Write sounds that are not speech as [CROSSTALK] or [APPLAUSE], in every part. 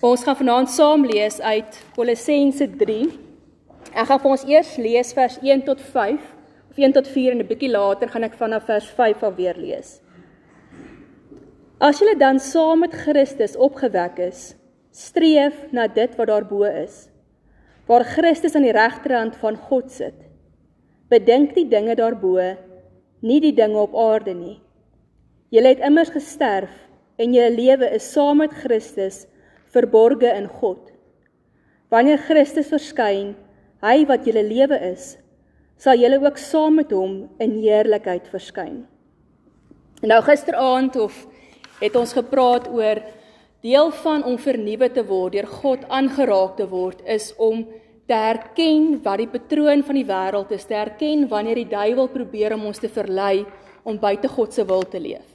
Ons gaan vanaand saam lees uit Kolossense 3. Ek gaan vir ons eers lees vers 1 tot 5 of 1 tot 4 en 'n bietjie later gaan ek vanaf vers 5 af weer lees. As julle dan saam met Christus opgewek is, streef na dit wat daarbo is, waar Christus aan die regterhand van God sit. Bedink die dinge daarbo, nie die dinge op aarde nie. Julle het immers gesterf en julle lewe is saam met Christus verborge in God. Wanneer Christus verskyn, hy wat julle lewe is, sal julle ook saam met hom in heerlikheid verskyn. Nou gisteraand of het ons gepraat oor deel van om vernuwe te word, deur God aangeraak te word, is om te erken wat die patroon van die wêreld is, te erken wanneer die duiwel probeer om ons te verlei om buite God se wil te leef.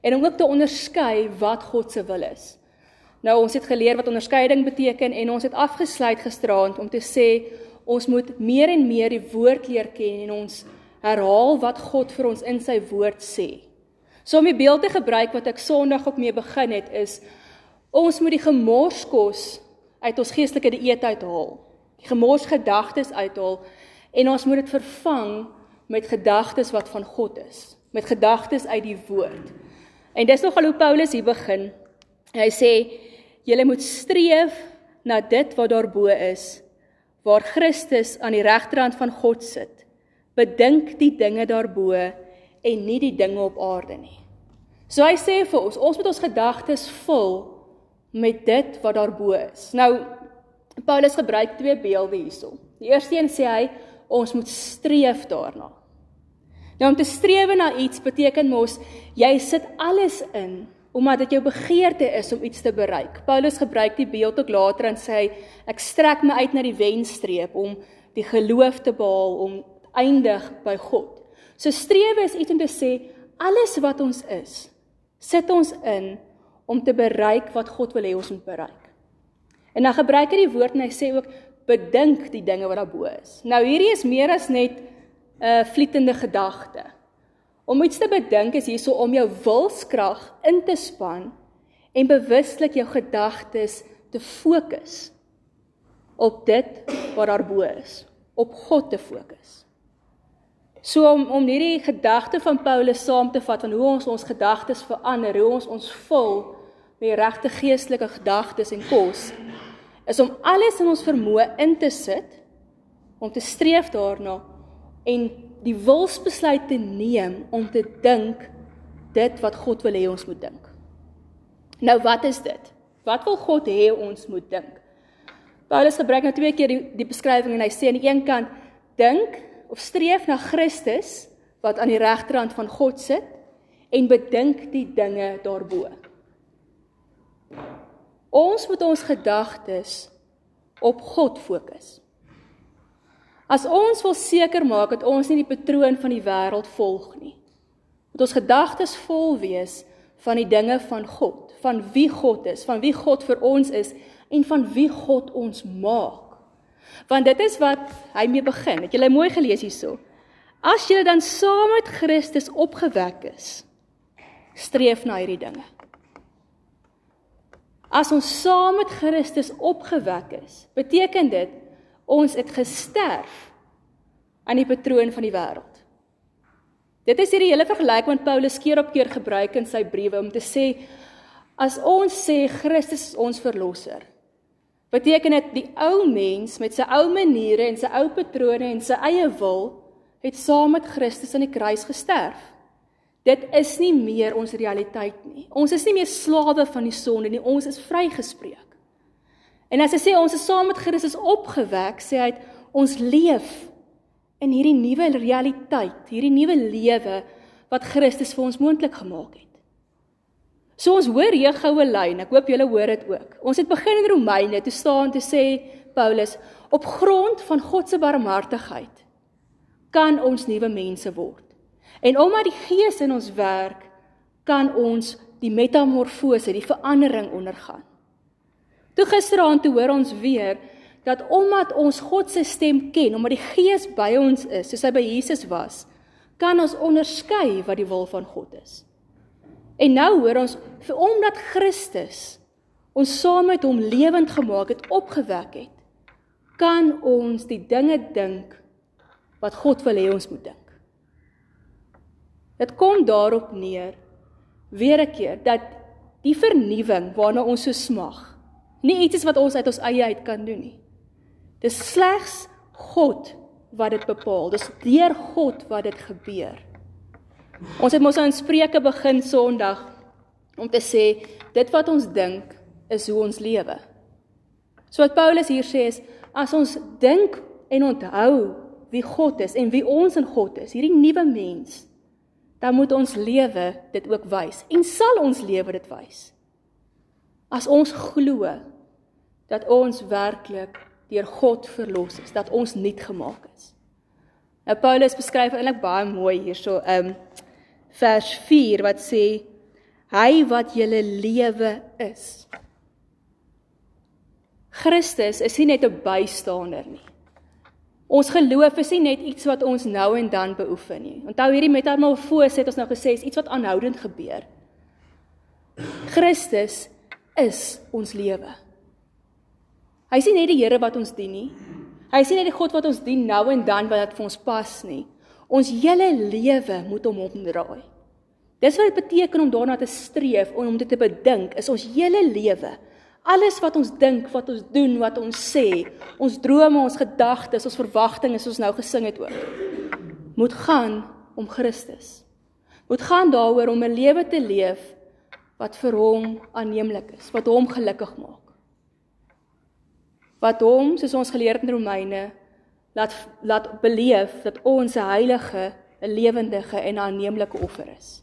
En om ook te onderskei wat God se wil is. Nou ons het geleer wat onderskeiding beteken en ons het afgesluit gisteraand om te sê ons moet meer en meer die woord leer ken en ons herhaal wat God vir ons in sy woord sê. So om die beeld te gebruik wat ek Sondag ook mee begin het is ons moet die gemorskos uit ons geestelike dieet uithaal. Die gemors gedagtes uithaal en ons moet dit vervang met gedagtes wat van God is, met gedagtes uit die woord. En dis nogal hoe Paulus hier begin. Hy sê Julle moet streef na dit wat daarbo is, waar Christus aan die regterhand van God sit. Bedink die dinge daarbo en nie die dinge op aarde nie. So hy sê vir ons, ons moet ons gedagtes vul met dit wat daarbo is. Nou Paulus gebruik twee beelde hierso. Die eerste een sê hy ons moet streef daarna. Nou om te streef na iets beteken mos jy sit alles in omdat dit jou begeerte is om iets te bereik. Paulus gebruik die beeld ook later en sê ek strek my uit na die wenstreep om die geloof te behaal om eindig by God. So strewe is iets om te sê alles wat ons is, sit ons in om te bereik wat God wil hê ons moet bereik. En dan gebruik hy die woord en hy sê ook bedink die dinge wat daarbo is. Nou hierdie is meer as net 'n uh, vlietende gedagte. Om iets te bedink is hierso om jou wilskrag in te span en bewuslik jou gedagtes te fokus op dit wat daarbo is, op God te fokus. So om om hierdie gedagte van Paulus saam te vat van hoe ons ons gedagtes verander, hoe ons ons vul met regte geestelike gedagtes en kos, is om alles in ons vermoë in te sit om te streef daarna en die wilsbesluit te neem om te dink dit wat God wil hê ons moet dink. Nou wat is dit? Wat wil God hê ons moet dink? Paulus gebruik nou twee keer die, die beskrywing en hy sê aan die een kant dink of streef na Christus wat aan die regterhand van God sit en bedink die dinge daarbo. Ons moet ons gedagtes op God fokus. As ons wil seker maak dat ons nie die patroon van die wêreld volg nie. Dat ons gedagtes vol wees van die dinge van God, van wie God is, van wie God vir ons is en van wie God ons maak. Want dit is wat hy mee begin. Het jy mooi gelees hierso? As jy dan saam met Christus opgewek is, streef na hierdie dinge. As ons saam met Christus opgewek is, beteken dit ons het gesterf aan die patroon van die wêreld. Dit is hierdie hele vergelyking wat Paulus keer op keer gebruik in sy briewe om te sê as ons sê Christus is ons verlosser, beteken dit die ou mens met sy ou maniere en sy ou patrone en sy eie wil het saam met Christus aan die kruis gesterf. Dit is nie meer ons realiteit nie. Ons is nie meer slawe van die sonde nie. Ons is vrygespreek. En as hy sê ons is saam met Christus opgewek, sê hy ons leef in hierdie nuwe realiteit, hierdie nuwe lewe wat Christus vir ons moontlik gemaak het. So ons hoor hier goue lyn, ek hoop julle hoor dit ook. Ons het begin in Romeine te staan te sê Paulus, op grond van God se barmhartigheid kan ons nuwe mense word. En omdat die Gees in ons werk, kan ons die metamorfose, die verandering ondergaan. Toe gisteraand toe hoor ons weer dat omdat ons God se stem ken, omdat die Gees by ons is, soos hy by Jesus was, kan ons onderskei wat die wil van God is. En nou hoor ons vir omdat Christus ons saam met hom lewend gemaak het, opgewek het, kan ons die dinge dink wat God wil hê ons moet dink. Dit kom daarop neer weer 'n keer dat die vernuwing waarna ons so smag, nie iets wat ons uit ons eie uit kan doen nie. Dis slegs God wat dit bepaal. Dis deur God wat dit gebeur. Ons het mos aan Spreuke begin Sondag om te sê dit wat ons dink is hoe ons lewe. So wat Paulus hier sê is as ons dink en onthou wie God is en wie ons in God is, hierdie nuwe mens, dan moet ons lewe dit ook wys en sal ons lewe dit wys. As ons glo dat ons werklik deur God verlos is, dat ons nuut gemaak is. Nou Paulus beskryf eintlik baie mooi hierso, ehm um, vers 4 wat sê hy wat julle lewe is. Christus is nie net 'n bystaander nie. Ons geloof is nie net iets wat ons nou en dan beoefen nie. Onthou hierdie metamorfose het ons nou gesê is iets wat aanhoudend gebeur. Christus is ons lewe. Hy nie net die Here wat ons dien nie. Hy nie net die God wat ons dien nou en dan wat dit vir ons pas nie. Ons hele lewe moet hom omdraai. Dis wat dit beteken om daarna te streef en om dit te bedink, is ons hele lewe. Alles wat ons dink, wat ons doen, wat ons sê, ons drome, ons gedagtes, ons verwagtinge, soos ons nou gesing het ook, moet gaan om Christus. Moet gaan daaroor om 'n lewe te leef wat vir hom aanneemlik is, wat hom gelukkig maak. Wat hom, soos ons geleer het in Romeine, laat laat beleef dat ons 'n heilige, 'n lewendige en aanneemlike offer is.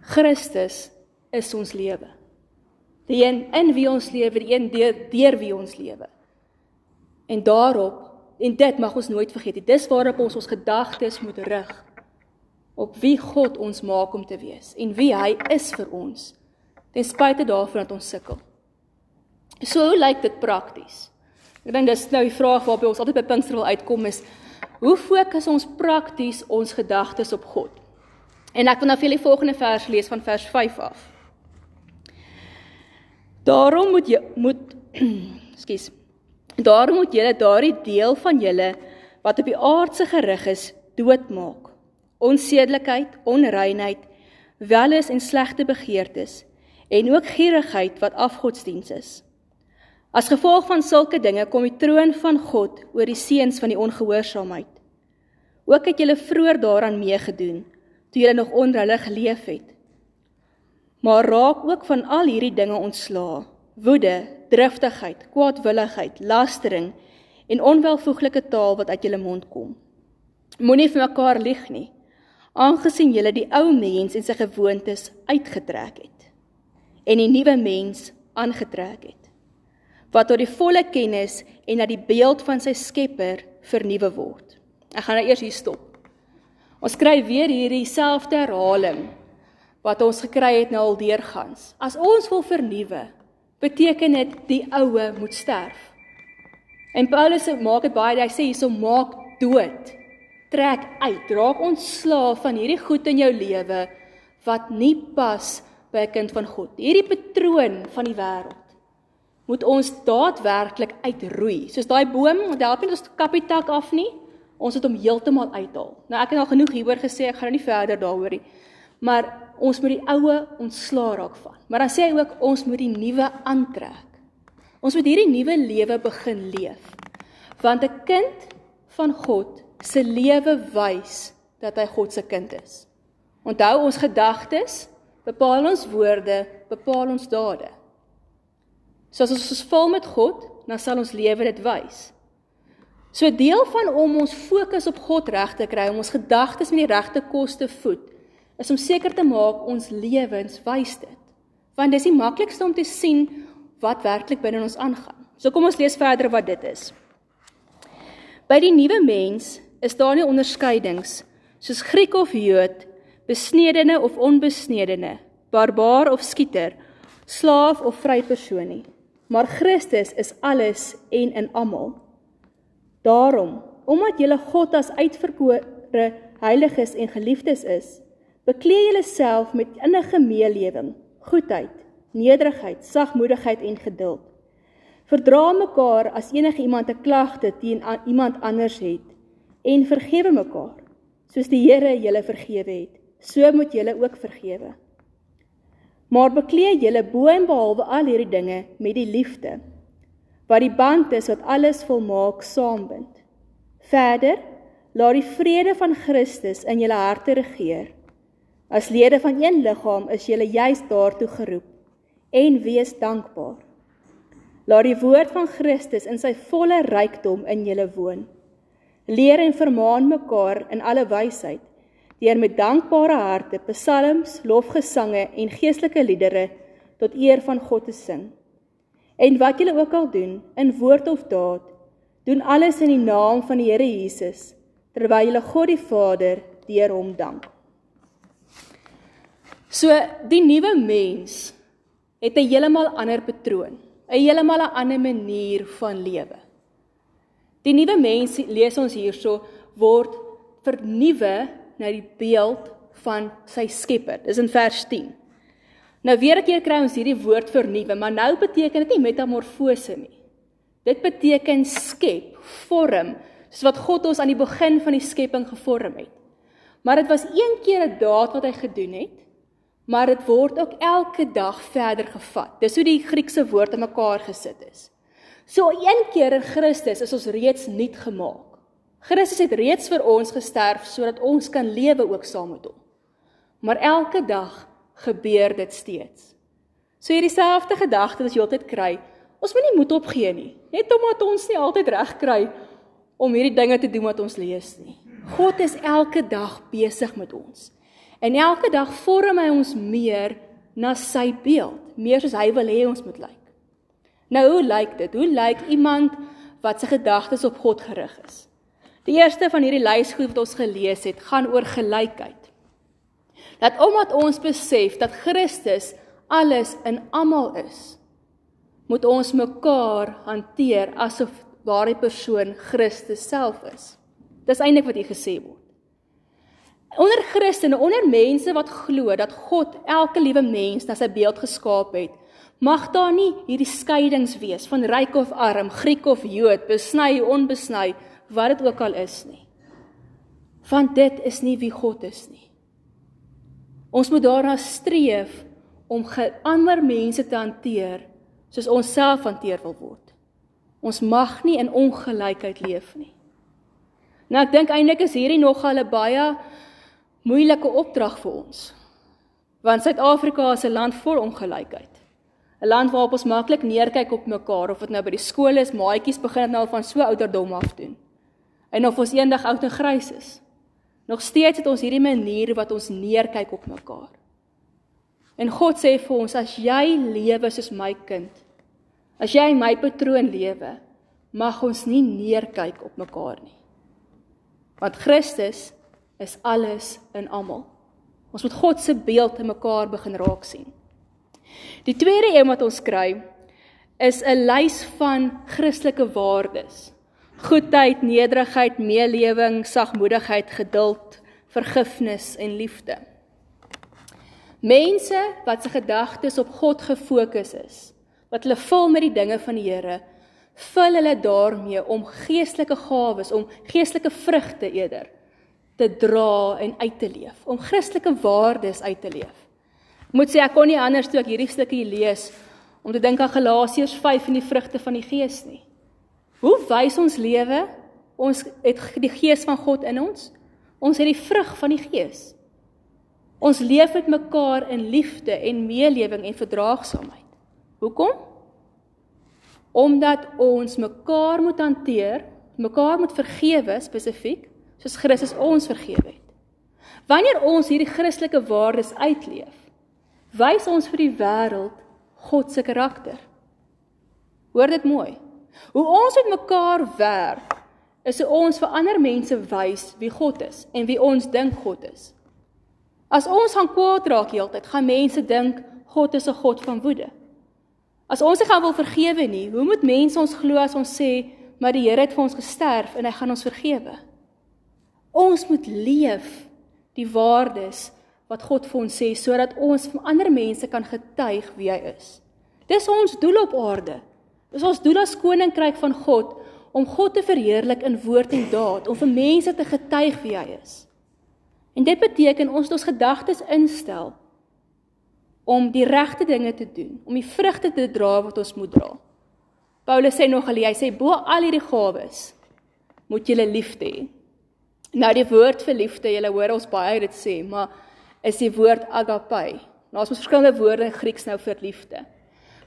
Christus is ons lewe. Die een in wie ons lewe, die een deur, deur wie ons lewe. En daarop en dit mag ons nooit vergeet nie. Dis waarop ons ons gedagtes moet rig op wie God ons maak om te wees en wie hy is vir ons ten spyte daarvan dat ons sukkel. So hoe lyk dit prakties? Ek dink dis nou die vraag waarop ons altyd by Pinkster wil uitkom is hoe fokus ons prakties ons gedagtes op God? En ek wil nou vir julle die volgende vers lees van vers 5 af. Daarom moet jy moet [CLEARS THROAT] skus. Daarom moet julle daardie deel van julle wat op die aardse gerig is doodmaak. Onsedelikheid, onreinheid, welis en slegte begeertes en ook gierigheid wat afgodsdiens is. As gevolg van sulke dinge kom die troon van God oor die seuns van die ongehoorsaamheid. Ook het julle vroeër daaraan meegedoen toe jy nog onder hulle geleef het. Maar raak ook van al hierdie dinge ontslaa: woede, driftigheid, kwaadwilligheid, lastering en onwelvoeglike taal wat uit julle mond kom. Moenie vir mekaar lieg nie, aangesien julle die ou mens en sy gewoontes uitgetrek het en die nuwe mens aangetrek het wat tot die volle kennis en na die beeld van sy Skepper vernuwe word. Ek gaan nou eers hier stop. Ons kry weer hierdie selfde herhaling wat ons gekry het nou al deurgangs. As ons wil vernuwe, beteken dit die oue moet sterf. En Paulus maak dit baie, hy sê hierso maak dood. Trek uit, raak ontslaaf van hierdie goed in jou lewe wat nie pas by 'n kind van God. Hierdie patroon van die wêreld moet ons daadwerklik uitroei. Soos daai boom, dit help nie ons kapietak af nie. Ons het hom heeltemal uithaal. Nou ek het al genoeg hieroor gesê, ek gaan nou nie verder daaroor nie. Maar ons moet die oue ontslaa raak van. Maar dan sê hy ook ons moet die nuwe aantrek. Ons moet hierdie nuwe lewe begin leef. Want 'n kind van God se lewe wys dat hy God se kind is. Onthou ons gedagtes bepaal ons woorde, bepaal ons dade. So as ons ons vul met God, dan sal ons lewe dit wys. So deel van om ons fokus op God reg te kry, om ons gedagtes met die regte koste voed, is om seker te maak ons lewens wys dit. Want dis die maklikste om te sien wat werklik binne ons aangaan. So kom ons lees verder wat dit is. By die nuwe mens is daar nie onderskeidings soos Griek of Jood, besnedene of onbesnedene, barbaar of skieter, slaaf of vry persoon nie. Maar Christus is alles en in almal. Daarom, omdat julle God as uitverkore heiliges en geliefdes is, bekleë julle self met innige meelewing, goedheid, nederigheid, sagmoedigheid en geduld. Verdra mekaar as enige iemand 'n klagte teen iemand anders het en vergewe mekaar soos die Here julle vergewe het. So moet julle ook vergewe. Maar bekleë julle bo en behalwe al hierdie dinge met die liefde wat die band is wat alles volmaak saambind. Verder, laat die vrede van Christus in julle harte regeer. As lede van een liggaam is julle juis daartoe geroep en wees dankbaar. Laat die woord van Christus in sy volle rykdom in julle woon. Leer en vermaan mekaar in alle wysheid deur met dankbare harte psalms, lofgesange en geestelike liedere tot eer van God te sing. En wat julle ook al doen, in woord of daad, doen alles in die naam van die Here Jesus, terwyl julle God die Vader deur hom dank. So die nuwe mens het 'n heeltemal ander patroon, 'n heeltemal 'n ander manier van lewe. Die nuwe mens lees ons hierso word vernuwe na die beeld van sy Skepper. Dis in vers 10. Nou weer 'n keer kry ons hierdie woord vernuwe, maar nou beteken dit nie metamorfose nie. Dit beteken skep, vorm, soos wat God ons aan die begin van die skepping gevorm het. Maar dit was een keer 'n daad wat hy gedoen het maar dit word ook elke dag verder gevat. Dis hoe die Griekse woord in mekaar gesit is. So een keer in Christus is ons reeds nuut gemaak. Christus het reeds vir ons gesterf sodat ons kan lewe ook saam met hom. Maar elke dag gebeur dit steeds. So hierdie selfde gedagte wat jy altyd kry, ons moet nie moed opgee nie, net omdat ons nie altyd reg kry om hierdie dinge te doen wat ons lees nie. God is elke dag besig met ons. En elke dag vorm hy ons meer na sy beeld, meer soos hy wil hê ons moet lyk. Nou hoe lyk dit? Hoe lyk iemand wat sy gedagtes op God gerig is? Die eerste van hierdie lysgoed wat ons gelees het, gaan oor gelykheid. Dat omdat ons besef dat Christus alles in almal is, moet ons mekaar hanteer asof daardie persoon Christus self is. Dis eintlik wat hier gesê word. Onder Christene, onder mense wat glo dat God elke liewe mens na sy beeld geskaap het, mag daar nie hierdie skeidings wees van ryk of arm, Griek of Jood, besny, onbesny, wat dit ook al is nie. Want dit is nie wie God is nie. Ons moet daarna streef om ander mense te hanteer soos ons self hanteer wil word. Ons mag nie in ongelykheid leef nie. Nou ek dink eintlik is hierdie nogal 'n baie moeilike opdrag vir ons. Want Suid-Afrika is 'n land vol ongelykheid. 'n Land waarop ons maklik neerkyk op mekaar of dit nou by die skool is, maatjies begin dit nou van so ouderdom af doen. En of ons eendag oud en grys is. Nog steeds het ons hierdie manier wat ons neerkyk op mekaar. En God sê vir ons as jy lewe soos my kind, as jy my patroon lewe, mag ons nie neerkyk op mekaar nie. Want Christus is alles in almal. Ons moet God se beeld in mekaar begin raak sien. Die tweede een wat ons kry is 'n lys van Christelike waardes. Goedheid, nederigheid, meelewing, sagmoedigheid, geduld, vergifnis en liefde. Mense wat se gedagtes op God gefokus is, wat hulle vul met die dinge van die Here, vul hulle daarmee om geestelike gawes, om geestelike vrugte eerder te dra en uit te leef, om Christelike waardes uit te leef. Moet sê ek kon nie anders toe ek hierdie stukkie lees om te dink aan Galasiërs 5 en die vrugte van die Gees nie. Hoe wys ons lewe? Ons het die Gees van God in ons. Ons het die vrug van die Gees. Ons leef met mekaar in liefde en meelewing en verdraagsaamheid. Hoekom? Omdat ons mekaar moet hanteer, mekaar moet vergewe spesifiek soos Christus ons vergewe het. Wanneer ons hierdie Christelike waardes uitleef, wys ons vir die wêreld God se karakter. Hoor dit mooi. Hoe ons met mekaar werk, is hoe ons vir ander mense wys wie God is en wie ons dink God is. As ons gaan kwaad raak heeltyd, gaan mense dink God is 'n God van woede. As ons nie gaan wil vergewe nie, hoe moet mense ons glo as ons sê maar die Here het vir ons gesterf en hy gaan ons vergewe? Ons moet leef die waardes wat God vir ons sê sodat ons vir ander mense kan getuig wie hy is. Dis ons doel op aarde. Dis ons doel as koninkryk van God om God te verheerlik in woord en daad, om vir mense te getuig wie hy is. En dit beteken ons moet ons gedagtes instel om die regte dinge te doen, om die vrugte te dra wat ons moet dra. Paulus sê nog al hy sê bo al hierdie gawes moet jy liefde hê. Nou die woord vir liefde, jy hoor ons baie dit sê, maar is die woord agape. Nou ons het verskillende woorde in Grieks nou vir liefde.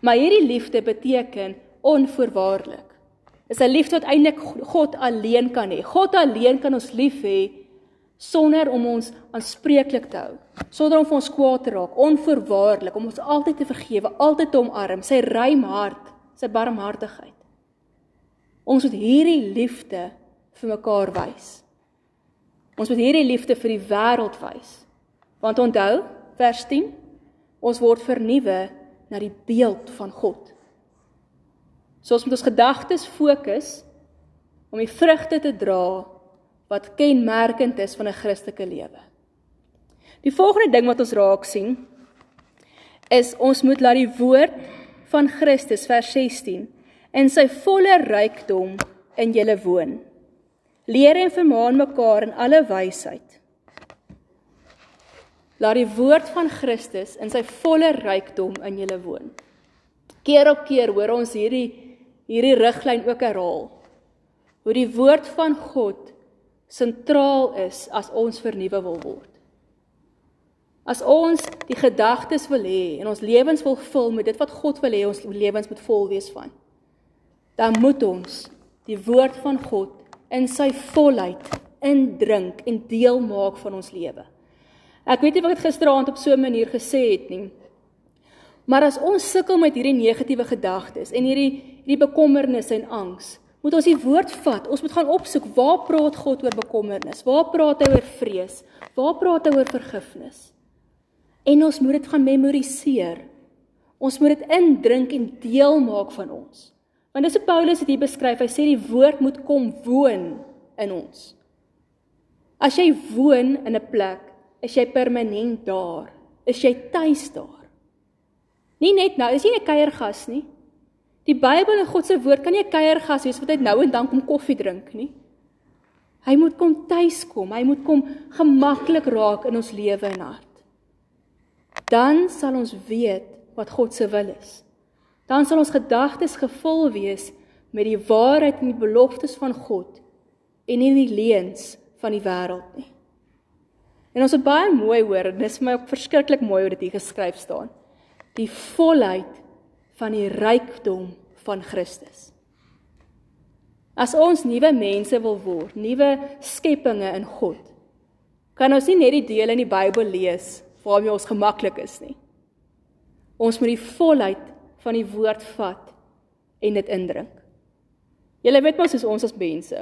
Maar hierdie liefde beteken onvoorwaardelik. Is 'n liefde wat eintlik God alleen kan hê. God alleen kan ons lief hê sonder om ons aanspreeklik te hou, sonder om vir ons kwaad te raak, onvoorwaardelik om ons altyd te vergewe, altyd te omarm, sy ruim hart, sy barmhartigheid. Ons moet hierdie liefde vir mekaar wys. Ons moet hierdie liefde vir die wêreld wys. Want onthou, vers 10, ons word vernuwe na die beeld van God. So ons moet ons gedagtes fokus om die vrugte te dra wat kenmerkend is van 'n Christelike lewe. Die volgende ding wat ons raak sien is ons moet laat die woord van Christus vers 16 in sy volle rykdom in julle woon. Leer en vermaan mekaar in alle wysheid. Laat die woord van Christus in sy volle rykdom in julle woon. Keer op keer hoor ons hierdie hierdie riglyn ook herhaal. Hoe die woord van God sentraal is as ons vernuwe wil word. As ons die gedagtes wil hê en ons lewens wil vul met dit wat God wil hê ons lewens moet vol wees van, dan moet ons die woord van God in sy volheid indrink en deel maak van ons lewe. Ek weet nie wat ek gisteraand op so 'n manier gesê het nie. Maar as ons sukkel met hierdie negatiewe gedagtes en hierdie hierdie bekommernisse en angs, moet ons die woord vat. Ons moet gaan opsoek waar praat God oor bekommernis? Waar praat hy oor vrees? Waar praat hy oor vergifnis? En ons moet dit gaan memoriseer. Ons moet dit indrink en deel maak van ons. Want dis hoe Paulus dit hier beskryf. Hy sê die woord moet kom woon in ons. As jy woon in 'n plek, is jy permanent daar. Is jy tuis daar. Nie net nou, is jy 'n kuiergas nie. Die Bybel en God se woord kan nie 'n kuiergas wees wat hy nou en dan kom koffie drink nie. Hy moet kom tuis kom. Hy moet kom gemaklik raak in ons lewe en hart. Dan sal ons weet wat God se wil is. Dan sal ons gedagtes gevul wees met die waarheid en die beloftes van God en nie die leuns van die wêreld nie. En ons het baie mooi hoor, dis vir my ook verskriklik mooi hoe dit hier geskryf staan. Die volheid van die rykdom van Christus. As ons nuwe mense wil word, nuwe skepinge in God, kan ons nie net die dele in die Bybel lees waarmee ons gemaklik is nie. Ons moet die volheid van die woord vat en dit indrink. Julle weet mos soos ons as mense.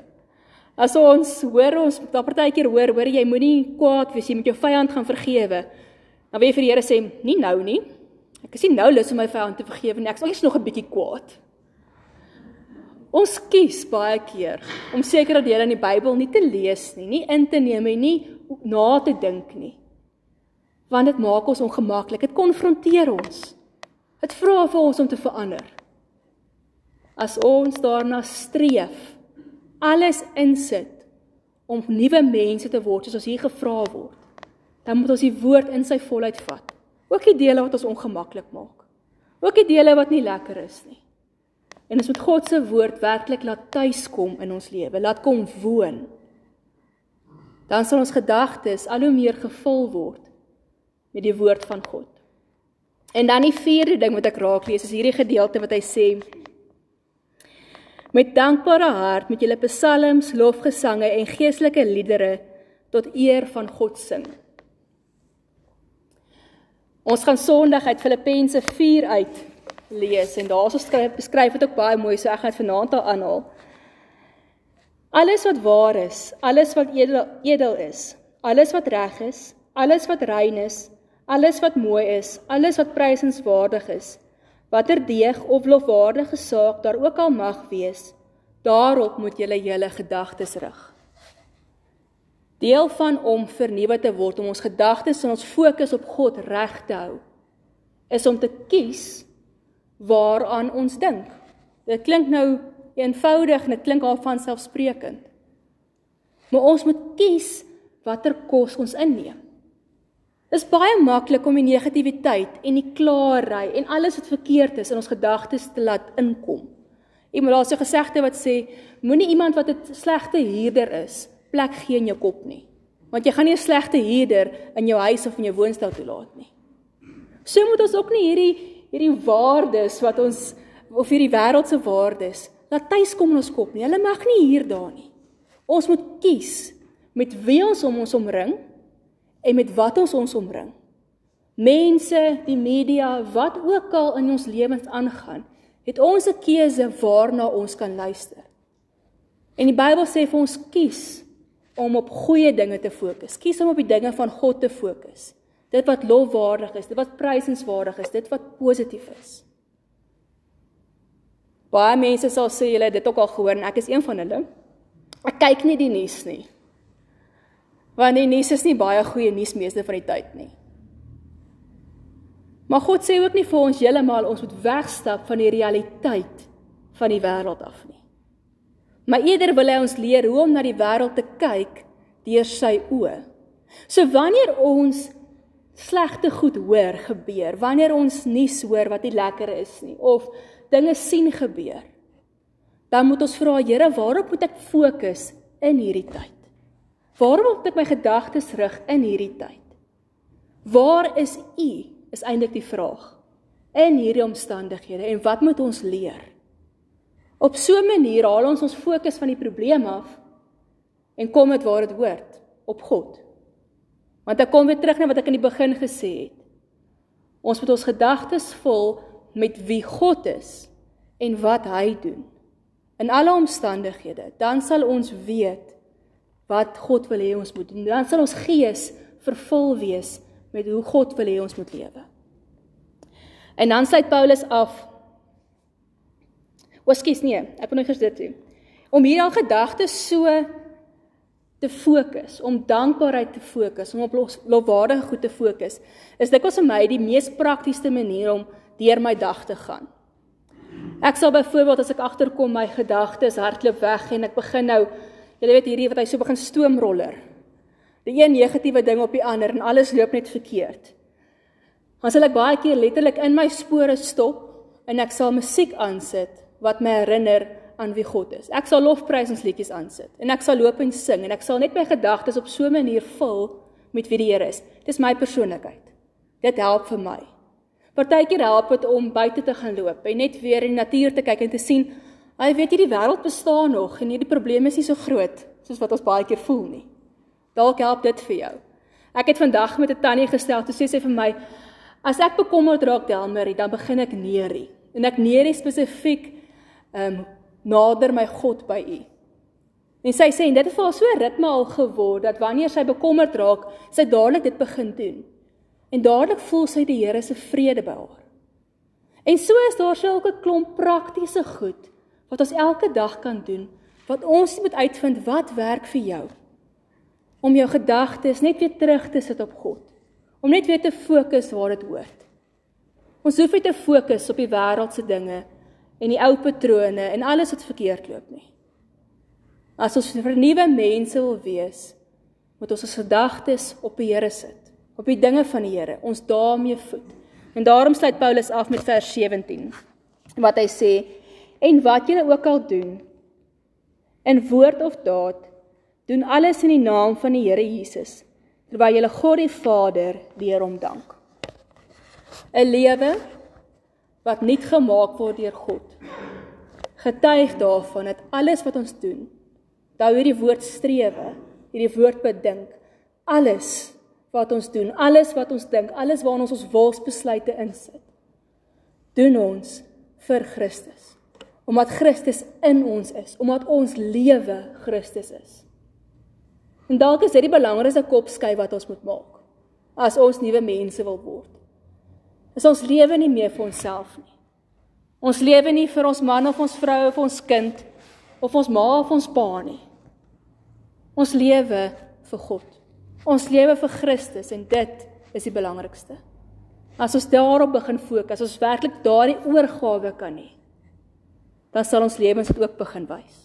As ons hoor ons daar partykeer hoor, hoor jy moenie kwaad wees, jy moet jou vyand gaan vergewe. Dan wil jy vir die Here sê, nie nou nie, Ek is nie nou lus om my vyand te vergewe nie. Ek is nog 'n bietjie kwaad. Ons kies baie keer om sekere dele in die Bybel nie te lees nie, nie in te neem en nie na te dink nie. Want dit maak ons ongemaklik. Dit konfronteer ons. Dit vra vir ons om te verander. As ons daarna streef, alles insit om nuwe mense te word soos ons hier gevra word, dan moet ons die woord in sy volheid vat. Ook die dele wat ons ongemaklik maak. Ook die dele wat nie lekker is nie. En ons moet God se woord werklik laat tuiskom in ons lewe, laat kom woon. Dan sal ons gedagtes al hoe meer gevul word met die woord van God. En dan die vierde ding wat ek raak lees is hierdie gedeelte wat hy sê Met dankbare hart moet julle psalms, lofgesange en geestelike liedere tot eer van God sing. Ons gaan Sondag uit Filippense 4 uit lees en daarso skryf beskryf dit ook baie mooi so ek gaan dit vanaand al aanhaal. Alles wat waar is, alles wat edel, edel is, alles wat reg is, alles wat rein is, alles wat mooi is, alles wat prysenswaardig is, watter deeg of lofwaardige saak daar ook al mag wees, daarop moet julle julle gedagtes rig. Deel van om vernuwe te word, om ons gedagtes en ons fokus op God reg te hou, is om te kies waaraan ons dink. Dit klink nou eenvoudig en dit klink al van selfsprekend. Maar ons moet kies watter kos ons inneem. Is baie maklik om die negatiwiteit en die klaarry en alles wat verkeerd is in ons gedagtes te laat inkom. Iemand daar's 'n gesegde wat sê moenie iemand wat 'n slegte huurder is, plek gee in jou kop nie. Want jy gaan nie 'n slegte huurder in jou huis of in jou woonstel toelaat nie. So moet ons ook nie hierdie hierdie waardes wat ons of hierdie wêreldse waardes laat tuis kom in ons kop nie. Hulle mag nie hier daar nie. Ons moet kies met wie ons om ons omring en met wat ons ons omring. Mense, die media, wat ook al in ons lewens aangaan, het ons 'n keuse waarna ons kan luister. En die Bybel sê vir ons kies om op goeie dinge te fokus. Kies om op die dinge van God te fokus. Dit wat lofwaardig is, dit wat prysenswaardig is, dit wat positief is. Baie mense sal sê julle het dit ook al gehoor en ek is een van hulle. Ek kyk nie die nuus nie. Want die nuus is nie baie goeie nuus meeste van die tyd nie. Maar God sê ook nie vir ons heeltemal ons moet wegstap van die realiteit van die wêreld af nie. Maar eerder wil hy ons leer hoe om na die wêreld te kyk deur sy oë. So wanneer ons slegte goed hoor gebeur, wanneer ons nuus hoor wat nie lekker is nie of dinge sien gebeur, dan moet ons vra Here, waarop moet ek fokus in hierdie tyd? Waarom moet ek my gedagtes rig in hierdie tyd? Waar is U? Is eintlik die vraag. In hierdie omstandighede en wat moet ons leer? Op so 'n manier haal ons ons fokus van die probleem af en kom dit waar dit hoort, op God. Want ek kom weer terug na wat ek in die begin gesê het. Ons moet ons gedagtes vul met wie God is en wat hy doen. In alle omstandighede, dan sal ons weet wat God wil hê ons moet doen. Dan sal ons gees vervul wees met hoe God wil hê ons moet lewe. En dan sluit Paulus af. Oskies nee, ek wil net dit doen. Om hier al gedagtes so te fokus, om dankbaarheid te fokus, om op lofwaardige goed te fokus, is dikwels vir my die mees praktiese manier om deur my dag te gaan. Ek sal byvoorbeeld as ek agterkom my gedagtes hardloop weg en ek begin nou Jy weet hierdie wat hy so begin stoomroller. Die een negatiewe ding op die ander en alles loop net verkeerd. Dan sal ek baie keer letterlik in my spore stop en ek sal musiek aansit wat my herinner aan wie God is. Ek sal lofprysingsliedjies aansit en ek sal loop en sing en ek sal net my gedagtes op so 'n manier vul met wie die Here is. Dis my persoonlikheid. Dit help vir my. Partykeer help dit om buite te gaan loop en net weer in die natuur te kyk en te sien Hy weet hierdie wêreld bestaan nog en hierdie probleme is nie so groot soos wat ons baie keer voel nie. Dalk help dit vir jou. Ek het vandag met 'n tannie gestel, toe sê sy vir my: "As ek bekommerd raak, Delmarie, dan begin ek neerie. En ek neerie spesifiek ehm um, nader my God by U." En sy sê en dit het vir haar so ritme al geword dat wanneer sy bekommerd raak, sy dadelik dit begin doen. En dadelik voel sy die Here se vrede by haar. En so is daar sulke klomp praktiese goed wat ons elke dag kan doen, wat ons moet uitvind wat werk vir jou. Om jou gedagtes net weer terug te sit op God. Om net weer te fokus waar dit hoort. Ons hoef nie te fokus op die wêreldse dinge en die ou patrone en alles wat verkeerd loop nie. As ons vernuwe mense wil wees, moet ons ons gedagtes op die Here sit, op die dinge van die Here, ons daarmee voed. En daarom sluit Paulus af met vers 17 wat hy sê en wat julle ook al doen. In woord of daad doen alles in die naam van die Here Jesus terwyl julle God die Vader leer om dank. 'n lewe wat nie gemaak word deur God. Getuig daarvan dat alles wat ons doen dou hierdie woord strewe hierdie woord bedink alles wat ons doen alles wat ons dink alles waarna ons ons wilsbesluite insit doen ons vir Christus omdat Christus in ons is, omdat ons lewe Christus is. En dalk is dit die belangrikste kopskyf wat ons moet maak as ons nuwe mense wil word. Is ons lewe nie meer vir onsself nie. Ons lewe nie vir ons man of ons vrou of ons kind of ons ma of ons pa nie. Ons lewe vir God. Ons lewe vir Christus en dit is die belangrikste. As ons daarop begin fokus, as ons werklik daardie oorgawe kan hê, dan sal ons lewens dit ook begin wys.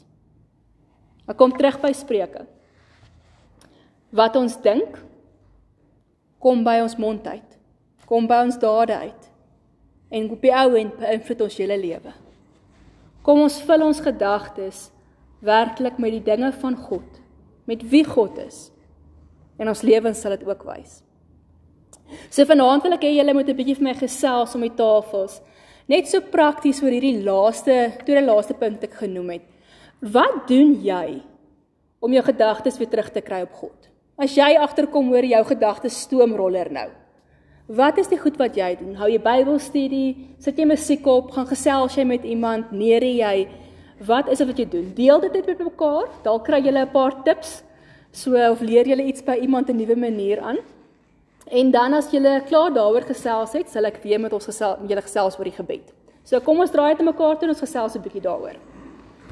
Ek kom terug by Spreuke. Wat ons dink kom by ons mond uit. Kom by ons dade uit. En op die ou end beïnvloed ons hele lewe. Kom ons vul ons gedagtes werklik met die dinge van God, met wie God is. En ons lewens sal dit ook wys. So vanaand wil ek hê julle moet 'n bietjie vir my gesels om die tafels. Net so prakties oor hierdie laaste, tweede laaste punt ek genoem het. Wat doen jy om jou gedagtes weer terug te kry op God? As jy agterkom hoor jou gedagtes stoomroller nou. Wat is die goed wat jy doen? Hou jy Bybelstudie? Sit jy musiek op? Gaan gesels jy met iemand? Neer jy? Wat is dit wat jy doen? Deel dit net met mekaar. Dalk kry jy 'n paar tips. So of leer jy iets by iemand 'n nuwe manier aan. En dan as jy klaar daaroor gesels het, sal ek weer met ons gesels, julle gesels oor die gebed. So kom ons draai dit mekaar toe en ons gesels 'n bietjie daaroor.